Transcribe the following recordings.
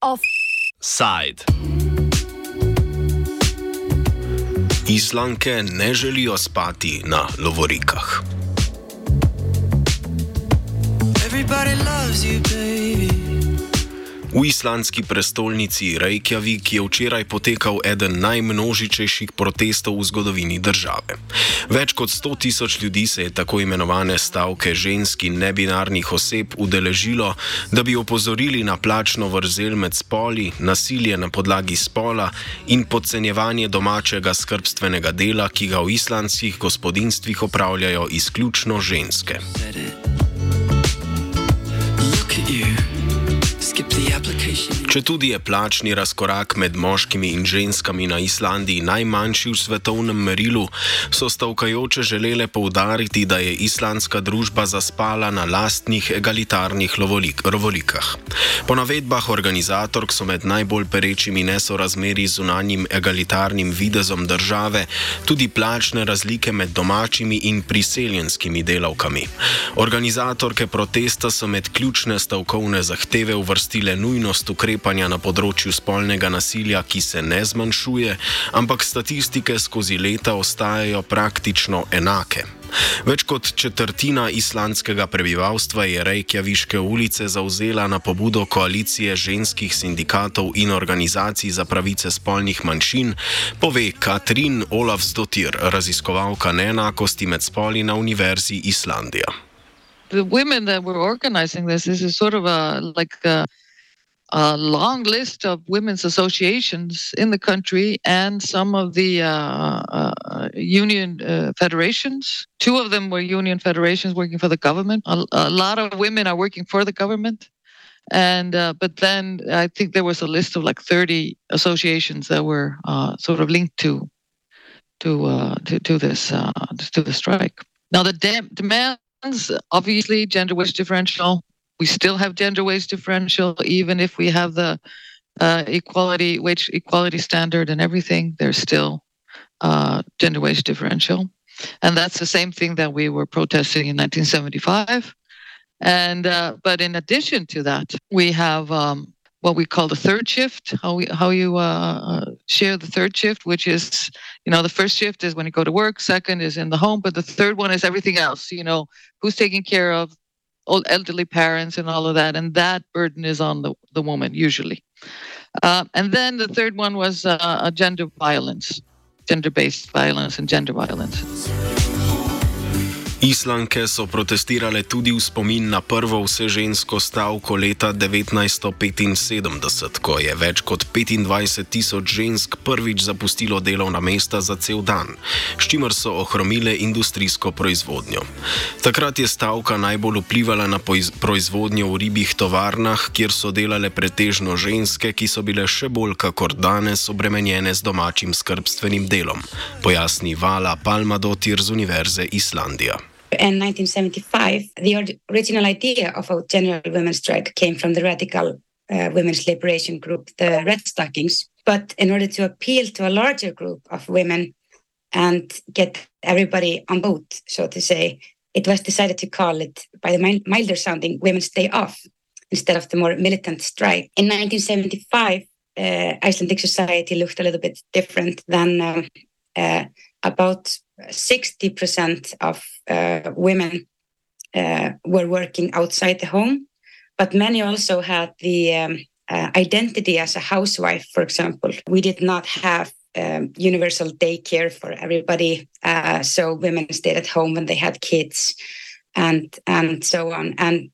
Offside. Islanke ne želijo spati na lovorikah. Everybody loves you, baby. V islandski prestolnici Reykjavik je včeraj potekal eden najmnožičejših protestov v zgodovini države. Več kot 100 tisoč ljudi se je tako imenovane stavke žensk in nebinarnih oseb udeležilo, da bi opozorili na plačno vrzel med spoli, nasilje na podlagi spola in podcenjevanje domačega skrbstvenega dela, ki ga v islandskih gospodinstvih opravljajo izključno ženske. Look at you. Če tudi je plačni razkorak med moškimi in ženskami na Islandiji najmanjši v svetovnem merilu, so stavkajoče želele poudariti, da je islandska družba zaspala na lastnih egalitarnih rovolikah. Po navedbah organizatork so med najbolj perečimi nesorazmeri z unanjim egalitarnim videzom države tudi plačne razlike med domačimi in priseljenskimi delavkami. Organizatorke protesta so med ključne stavkovne zahteve uvrstile nujnost ukrepanja na področju spolnega nasilja, ki se ne zmanjšuje, ampak statistike skozi leta ostajajo praktično enake. Več kot četrtina islandskega prebivalstva je Reykjaviške ulice zauzela na pobudo koalicije ženskih sindikatov in organizacij za pravice spolnih manjšin, pove Katrin Olafsdotir, raziskovalka neenakosti med spoli na Univerzi Islandija. The women that were organizing this, this is sort of a like a a long list of women's associations in the country and some of the uh, uh, union uh, federations. Two of them were union federations working for the government. A, a lot of women are working for the government. And uh, but then I think there was a list of like 30 associations that were uh, sort of linked to to uh, to, to, this to the strike. Now the demands obviously gender wage differential we still have gender wage differential, even if we have the uh, equality wage equality standard and everything. There's still uh, gender wage differential, and that's the same thing that we were protesting in 1975. And uh, but in addition to that, we have um, what we call the third shift. How we how you uh, uh, share the third shift, which is you know the first shift is when you go to work, second is in the home, but the third one is everything else. You know who's taking care of old elderly parents and all of that and that burden is on the, the woman usually. Uh, and then the third one was uh, gender violence gender-based violence and gender violence Islanke so protestirale tudi v spomin na prvo vsežensko stavko leta 1975, ko je več kot 25 tisoč žensk prvič zapustilo delovna mesta za cel dan, s čimer so ohromile industrijsko proizvodnjo. Takrat je stavka najbolj vplivala na proizvodnjo v ribjih tovarnah, kjer so delale pretežno ženske, ki so bile še bolj kakor danes obremenjene z domačim skrbstvenim delom, pojasni Vala Palmadotir z Univerze Islandija. In 1975, the original idea of a general women's strike came from the radical uh, women's liberation group, the Red Stockings. But in order to appeal to a larger group of women and get everybody on board, so to say, it was decided to call it, by the milder sounding, Women's Day Off instead of the more militant strike. In 1975, uh, Icelandic society looked a little bit different than uh, uh about 60% of uh, women uh, were working outside the home, but many also had the um, uh, identity as a housewife, for example. We did not have um, universal daycare for everybody, uh, so women stayed at home when they had kids, and and so on. And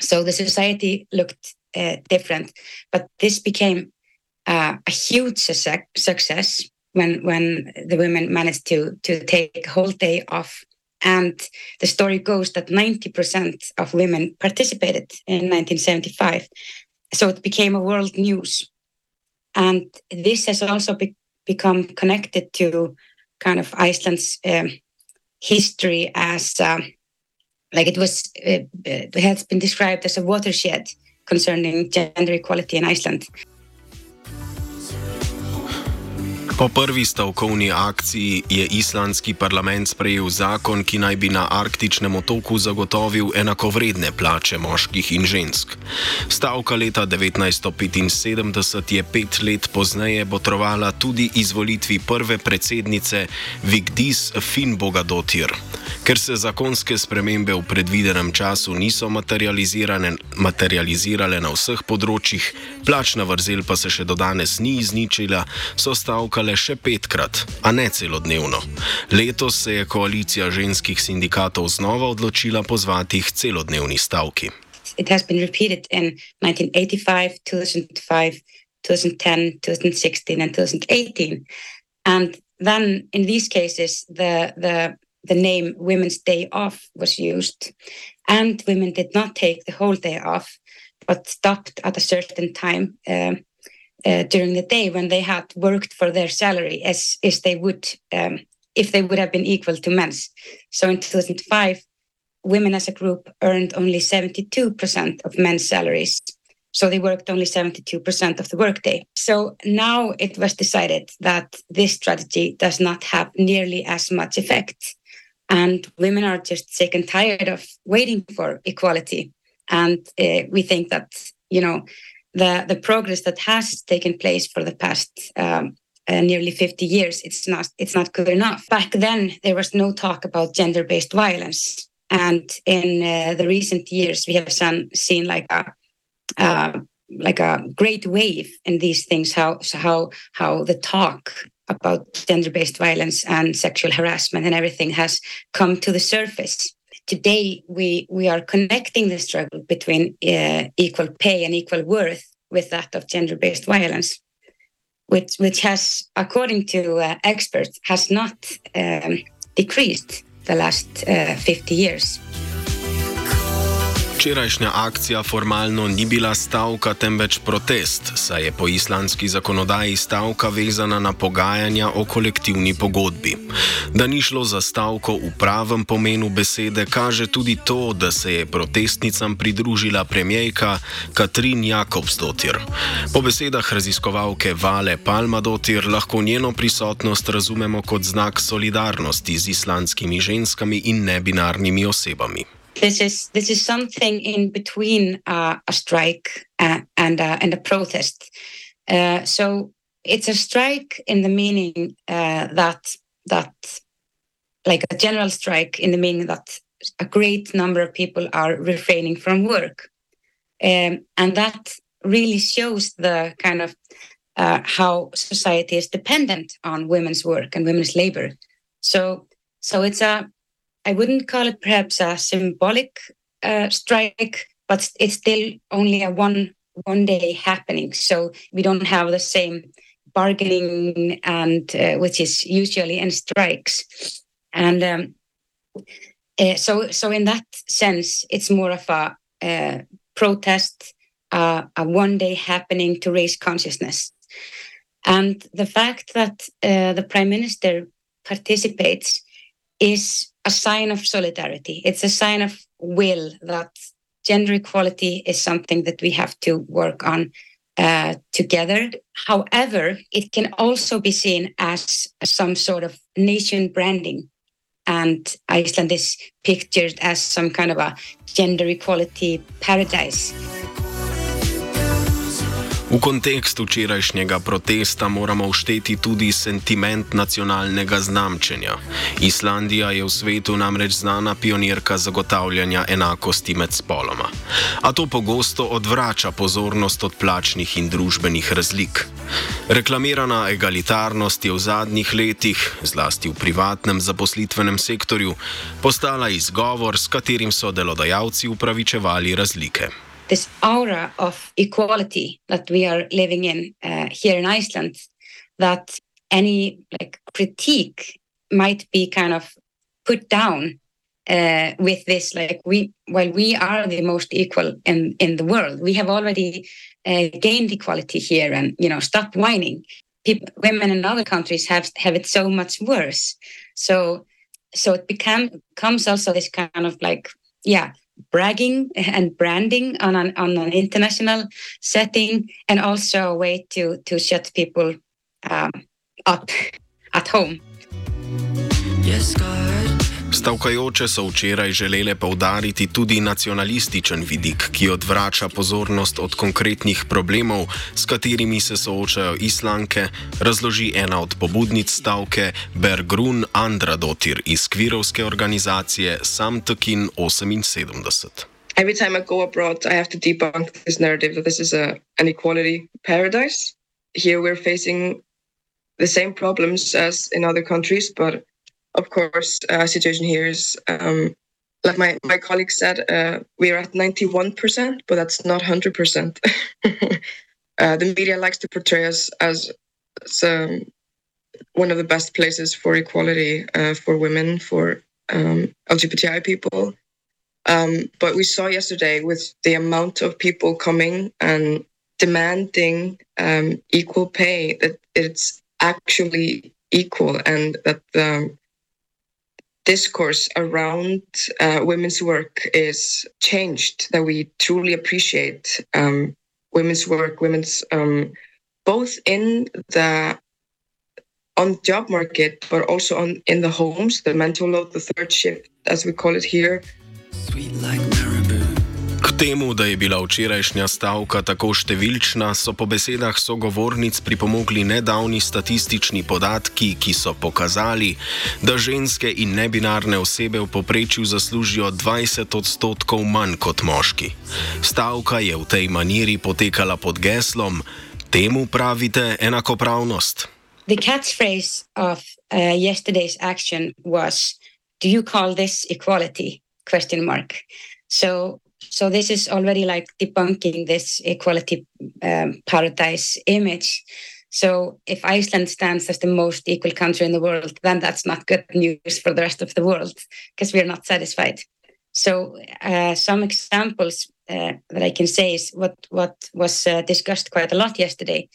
so the society looked uh, different, but this became uh, a huge success when when the women managed to to take a whole day off. And the story goes that 90% of women participated in 1975 so it became a world news. And this has also be become connected to kind of iceland's um, history as uh, like it was uh, it has been described as a watershed concerning gender equality in iceland Po prvi stavkovni akciji je islandski parlament sprejel zakon, ki naj bi na arktičnem otoku zagotovil enakovredne plače moških in žensk. Stavka leta 1975 je pet let pozneje botrovala tudi izvolitvi prve predsednice Vigdis Finbogadotir. Ker se zakonske spremembe v predvidenem času niso materializirale na vseh področjih, plačna vrzel pa se še do danes ni izničila, so stavkale še petkrat, a ne celodnevno. Letos se je koalicija ženskih sindikatov znova odločila pozvati k celodnevni stavki. It has been repeated in 1985, 2005, 2010, 2016, and 2018. And then in these cases, the, the the name Women's Day Off was used, and women did not take the whole day off, but stopped at a certain time um, uh, during the day when they had worked for their salary as, they would um, if they would have been equal to men's. So in 2005, women as a group earned only 72% of men's salaries. So they worked only 72% of the workday. So now it was decided that this strategy does not have nearly as much effect and women are just sick and tired of waiting for equality. And uh, we think that you know the the progress that has taken place for the past um, uh, nearly 50 years it's not it's not good enough. Back then there was no talk about gender based violence. And in uh, the recent years we have seen, seen like a uh, like a great wave in these things how how how the talk about gender-based violence and sexual harassment and everything has come to the surface. Today, we we are connecting the struggle between uh, equal pay and equal worth with that of gender-based violence, which which has, according to uh, experts, has not um, decreased the last uh, 50 years. Včerajšnja akcija formalno ni bila stavka, temveč protest, saj je po islandski zakonodaji stavka vezana na pogajanja o kolektivni pogodbi. Da ni šlo za stavko v pravem pomenu besede, kaže tudi to, da se je protestnicam pridružila premijejka Katrin Jakobsdotir. Po besedah raziskovalke Vale Palmadotir lahko njeno prisotnost razumemo kot znak solidarnosti z islandskimi ženskami in nebinarnimi osebami. This is this is something in between uh, a strike uh, and uh, and a protest. Uh, so it's a strike in the meaning uh, that that like a general strike in the meaning that a great number of people are refraining from work, um, and that really shows the kind of uh, how society is dependent on women's work and women's labor. So so it's a I wouldn't call it perhaps a symbolic uh, strike, but it's still only a one one day happening. So we don't have the same bargaining and uh, which is usually in strikes, and um, uh, so so in that sense, it's more of a uh, protest, uh, a one day happening to raise consciousness, and the fact that uh, the prime minister participates is a sign of solidarity. It's a sign of will that gender equality is something that we have to work on uh, together. However, it can also be seen as some sort of nation branding. And Iceland is pictured as some kind of a gender equality paradise. V kontekstu včerajšnjega protesta moramo všteti tudi sentiment nacionalnega znamčenja. Islandija je v svetu namreč znana pionirka zagotavljanja enakosti med spoloma. A to pogosto odvrača pozornost od plačnih in družbenih razlik. Reklamirana egalitarnost je v zadnjih letih, zlasti v privatnem zaposlitvenem sektorju, postala izgovor, s katerim so delodajalci upravičevali razlike. This aura of equality that we are living in uh, here in Iceland, that any like critique might be kind of put down uh, with this. Like we, while we are the most equal in in the world, we have already uh, gained equality here, and you know, stop whining. People, women in other countries have have it so much worse. So, so it become comes also this kind of like yeah bragging and branding on an on an international setting, and also a way to to shut people um, up at home. Yes, Stavkajoče so včeraj želele povdariti tudi nacionalističen vidik, ki odvrača pozornost od konkretnih problemov, s katerimi se soočajo islanke, razloži ena od pobudnic stavke Bergrun Andradotir iz kvirovske organizacije Samtokin 78. Every time I go abroad, I have to debunk this narrative that this is a, an equality paradise. Here we're facing the same problems as in other countries, but of course, uh, situation here is um, like my, my colleague said, uh, we are at 91%, but that's not 100%. uh, the media likes to portray us as, as um, one of the best places for equality uh, for women, for um, LGBTI people. Um, but we saw yesterday with the amount of people coming and demanding um, equal pay that it's actually equal and that um, discourse around uh, women's work is changed, that we truly appreciate um, women's work, women's um, both in the on job market, but also on in the homes, the mental load, the third shift, as we call it here. Sweet temu, da je bila včerajšnja stavka tako številčna, so po besedah sogovornic pripomogli nedavni statistični podatki, ki so pokazali, da ženske in nebinarne osebe v poprečju zaslužijo 20 odstotkov manj kot moški. Stavka je v tej maniri potekala pod geslom: Temu pravite enakopravnost. The catchphrase of uh, yesterday's action was, Do you call this equality? Question mark. So So this is already like debunking this equality um, paradise image. So if Iceland stands as the most equal country in the world, then that's not good news for the rest of the world because we're not satisfied. So uh, some examples uh, that I can say is what what was uh, discussed quite a lot yesterday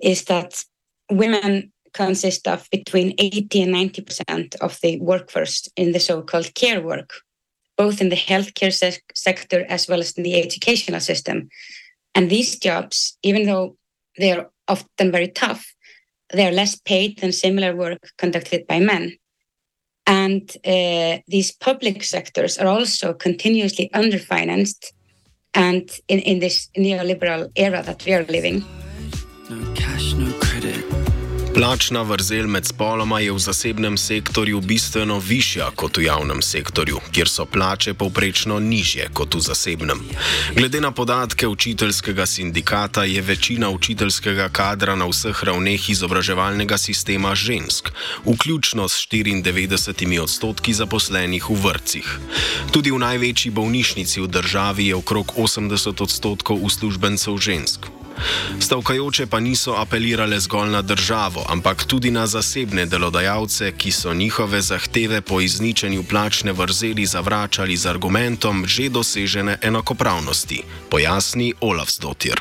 is that women consist of between 80 and 90 percent of the workforce in the so-called care work both in the healthcare se- sector as well as in the educational system. And these jobs, even though they are often very tough, they are less paid than similar work conducted by men. And uh, these public sectors are also continuously underfinanced and in, in this neoliberal era that we are living. No Plačna vrzel med spoloma je v zasebnem sektorju bistveno višja kot v javnem sektorju, kjer so plače povprečno nižje kot v zasebnem. Glede na podatke učiteljskega sindikata je večina učiteljskega kadra na vseh ravneh izobraževalnega sistema žensk, vključno s 94 odstotki zaposlenih v vrcih. Tudi v največji bolnišnici v državi je okrog 80 odstotkov uslužbencev žensk. Stavkajoče pa niso apelirale zgolj na državo, ampak tudi na zasebne delodajalce, ki so njihove zahteve po izničenju plačne vrzeli zavračali z argumentom že dosežene enakopravnosti, pojasni Olaf Stotir.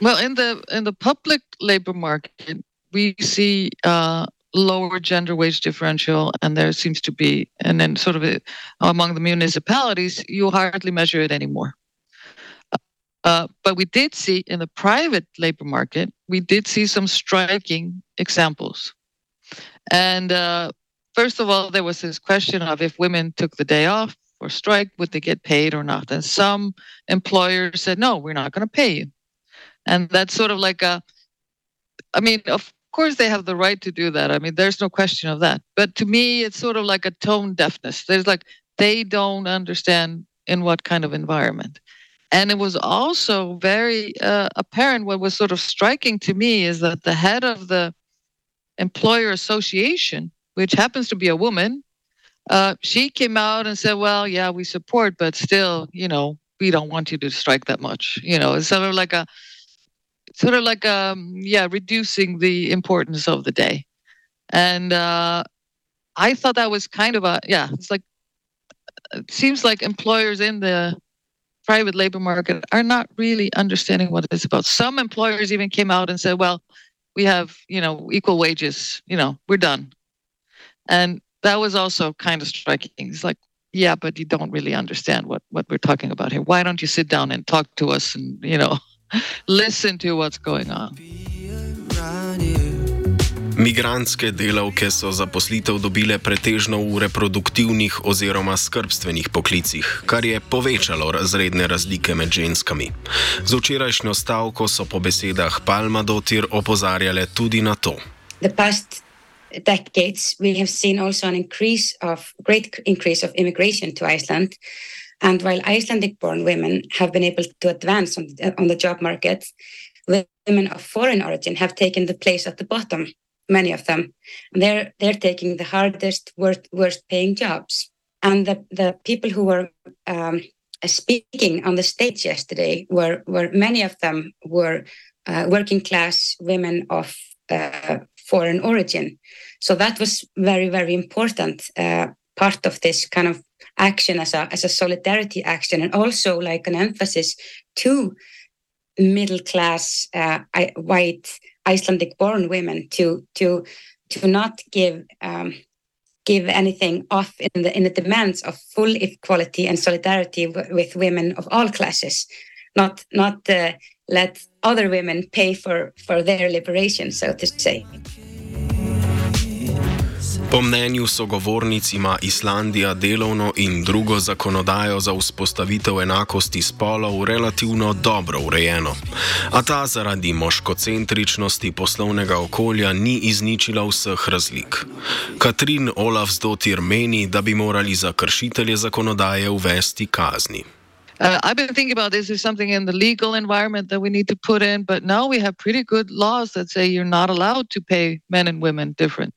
Well, in the in the public labor market, we see uh, lower gender wage differential, and there seems to be, and then sort of a, among the municipalities, you hardly measure it anymore. Uh, but we did see in the private labor market, we did see some striking examples. And uh, first of all, there was this question of if women took the day off or strike, would they get paid or not? And some employers said, no, we're not going to pay you. And that's sort of like a, I mean, of course they have the right to do that. I mean, there's no question of that. But to me, it's sort of like a tone deafness. There's like, they don't understand in what kind of environment. And it was also very uh, apparent. What was sort of striking to me is that the head of the employer association, which happens to be a woman, uh, she came out and said, "Well, yeah, we support, but still, you know, we don't want you to strike that much." You know, it's sort of like a, sort of like um, yeah, reducing the importance of the day. And uh, I thought that was kind of a yeah. It's like it seems like employers in the private labor market are not really understanding what it's about. Some employers even came out and said, well, we have, you know, equal wages, you know, we're done. And that was also kind of striking. It's like, yeah, but you don't really understand what, what we're talking about here. Why don't you sit down and talk to us and, you know, listen to what's going on? Migrantske delavke so zaposlitev dobile pretežno v reproduktivnih oziroma skrbstvenih poklicih, kar je povečalo razredne razlike med ženskami. Z včerajšnjo stavko so po besedah Palma Dotir opozarjale tudi na to. Decades, we have seen also an increase of great increase of immigration to Iceland. And while Icelandic born women have been able to advance on the, on the job market, women of foreign origin have taken the place at the bottom many of them. They're they're taking the hardest, worst, worst paying jobs. And the, the people who were um, speaking on the stage yesterday were were many of them were uh, working class women of uh, foreign origin. So that was very very important uh, part of this kind of action as a as a solidarity action, and also like an emphasis to middle class uh, white Icelandic born women to to to not give um, give anything off in the in the demands of full equality and solidarity with women of all classes, not not uh, let other women pay for for their liberation, so to say. Po mnenju sogovornic ima Islandija delovno in drugo zakonodajo za vzpostavitev enakosti spolov relativno dobro urejeno, a ta zaradi moškocentričnosti poslovnega okolja ni izničila vseh razlik. Katrin Olafsdotir meni, da bi morali za kršitelje zakonodaje uvesti kazni. Uh, I've been thinking about this as something in the legal environment that we need to put in, but now we have pretty good laws that say you're not allowed to pay men and women different.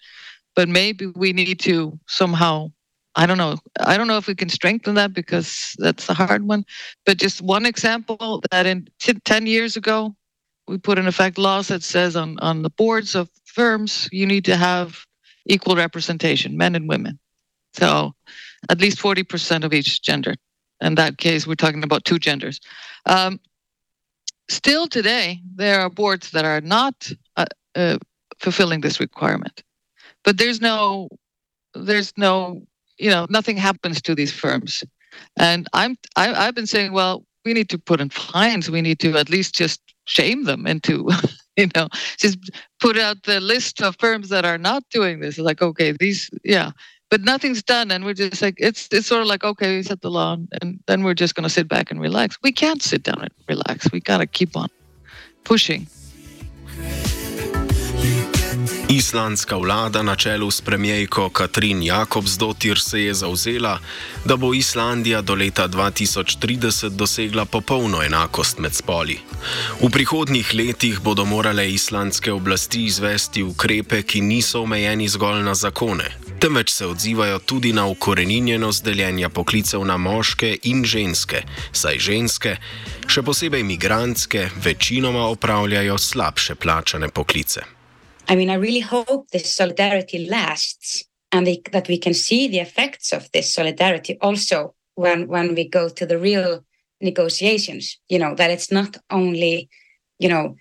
But maybe we need to somehow i don't know i don't know if we can strengthen that because that's a hard one but just one example that in 10 years ago we put in effect laws that says on, on the boards of firms you need to have equal representation men and women. So at least 40% of each gender. In that case we're talking about two genders. Um, still today there are boards that are not uh, uh, fulfilling this requirement but there's no there's no you know nothing happens to these firms. And i'm I, i've been saying well we need to put in fines. We need to at least just shame them into you know just put out the list of firms that are not doing this. Like okay these yeah but nothing's done. And we're just like it's it's sort of like okay we set the law and then we're just going to sit back and relax. We can't sit down and relax. We got to keep on pushing Islandska vlada na čelu s premijejko Katrin Jakobsdotir se je zauzela, da bo Islandija do leta 2030 dosegla popolno enakost med spoli. V prihodnjih letih bodo morale islandske oblasti izvesti ukrepe, ki niso omejeni zgolj na zakone, temveč se odzivajo tudi na ukoreninjenost deljenja poklicev na moške in ženske, saj ženske, še posebej imigrantske, večinoma opravljajo slabše plačane poklice. I mean, I really hope this solidarity lasts and they, that we can see the effects of this solidarity also when when we go to the real negotiations. You know that it's not only, you know,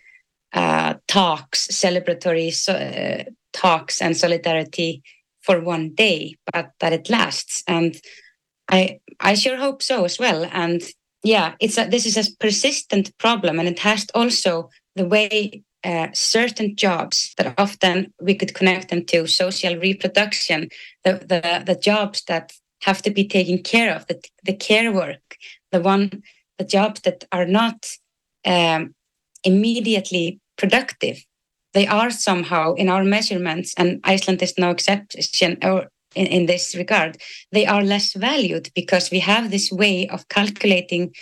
uh, talks, celebratory uh, talks and solidarity for one day, but that it lasts. And I I sure hope so as well. And yeah, it's a, this is a persistent problem, and it has also the way uh, certain jobs that often we could connect them to social reproduction, the, the, the jobs that have to be taken care of, the, the care work, the one, the jobs that are not um, immediately productive. They are somehow in our measurements, and Iceland is no exception or in, in this regard, they are less valued because we have this way of calculating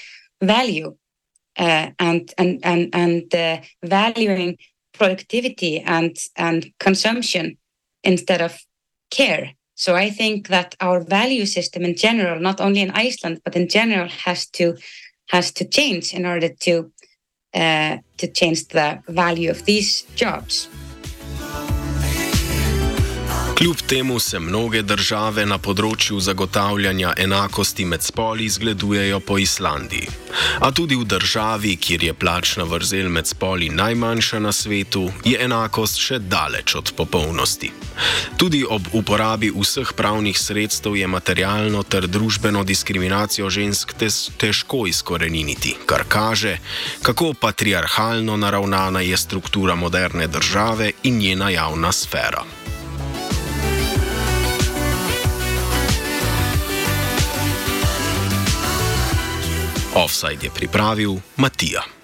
value uh, and and and and uh, valuing productivity and and consumption instead of care. So I think that our value system in general, not only in Iceland but in general, has to has to change in order to uh, to change the value of these jobs. Kljub temu se mnoge države na področju zagotavljanja enakosti med spoli zgledujejo po Islandiji. A tudi v državi, kjer je plačna vrzel med spoli najmanjša na svetu, je enakost še daleč od popolnosti. Tudi ob uporabi vseh pravnih sredstev je materialno ter družbeno diskriminacijo žensk težko izkoreniniti, kar kaže, kako patriarhalno naravnana je struktura moderne države in njena javna sfera. Offside je pripravil Matija.